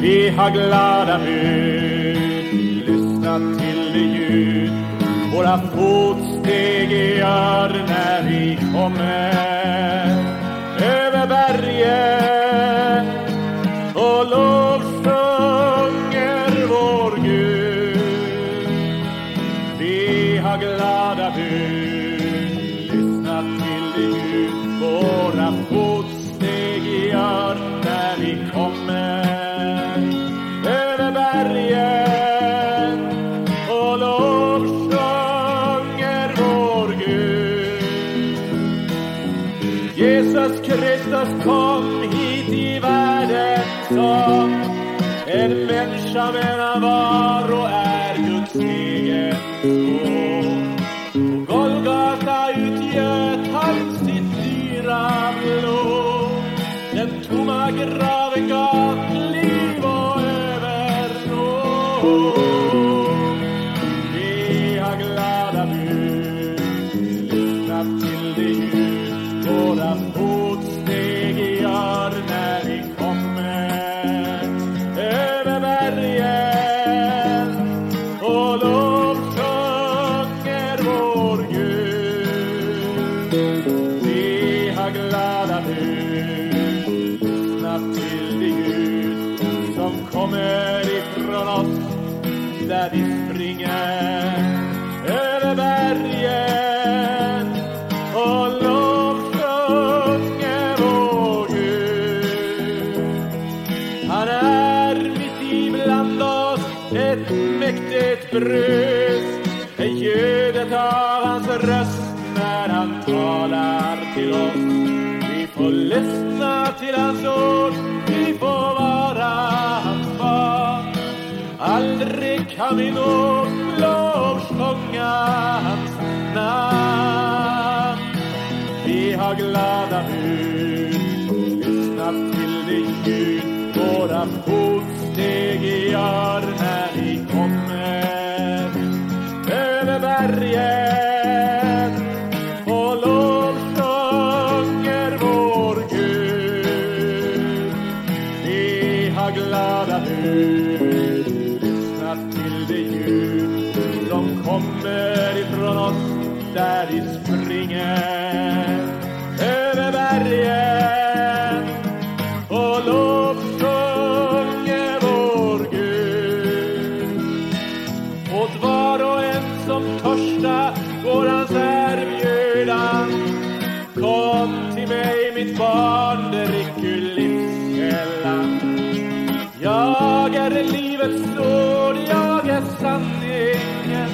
Vi har glada bud, lyssna till det ljud. Våra fotsteg gör när vi kommer över bergen och lovsjunger vår Gud. Vi har glada bud, lyssna till det ljud. Våra fotsteg Jesus Kristus kom hit i världen som en människa men han var och är Guds egen son. På Golgata utgöt han sitt dyra blod. Den tomma graven gav liv och övernåd. Vi har glada bud, lyssna till det våra fotsteg gör när vi kommer över bergen och lovsjunger vår Gud. Vi har glada bud, lyssnat till det ljud som kommer ifrån oss där vi springer ett mäktigt brus, är ljudet av hans röst när han talar till oss. Vi får lyssna till hans ord, vi får vara hans barn. Aldrig kan vi nog lovsjunga hans namn. Vi har glada bud, lyssna till det ljud våra fotsteg stegar när vi kommer. Över bergen. Och lovsjunger vår Gud. Vi har glada bud, lyssnat till det ljud som kommer ifrån oss där vi springer Vårans erbjudan. Kom till mig mitt barn, drick ur livskällan. Jag är livets ord, jag är sanningen.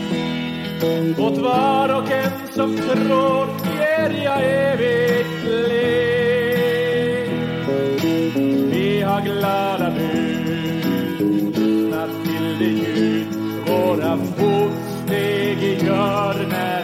Åt var och en som tror ger jag evigt liv. Vi har glada bud, lyssna till det ljud våra fotsteg gör när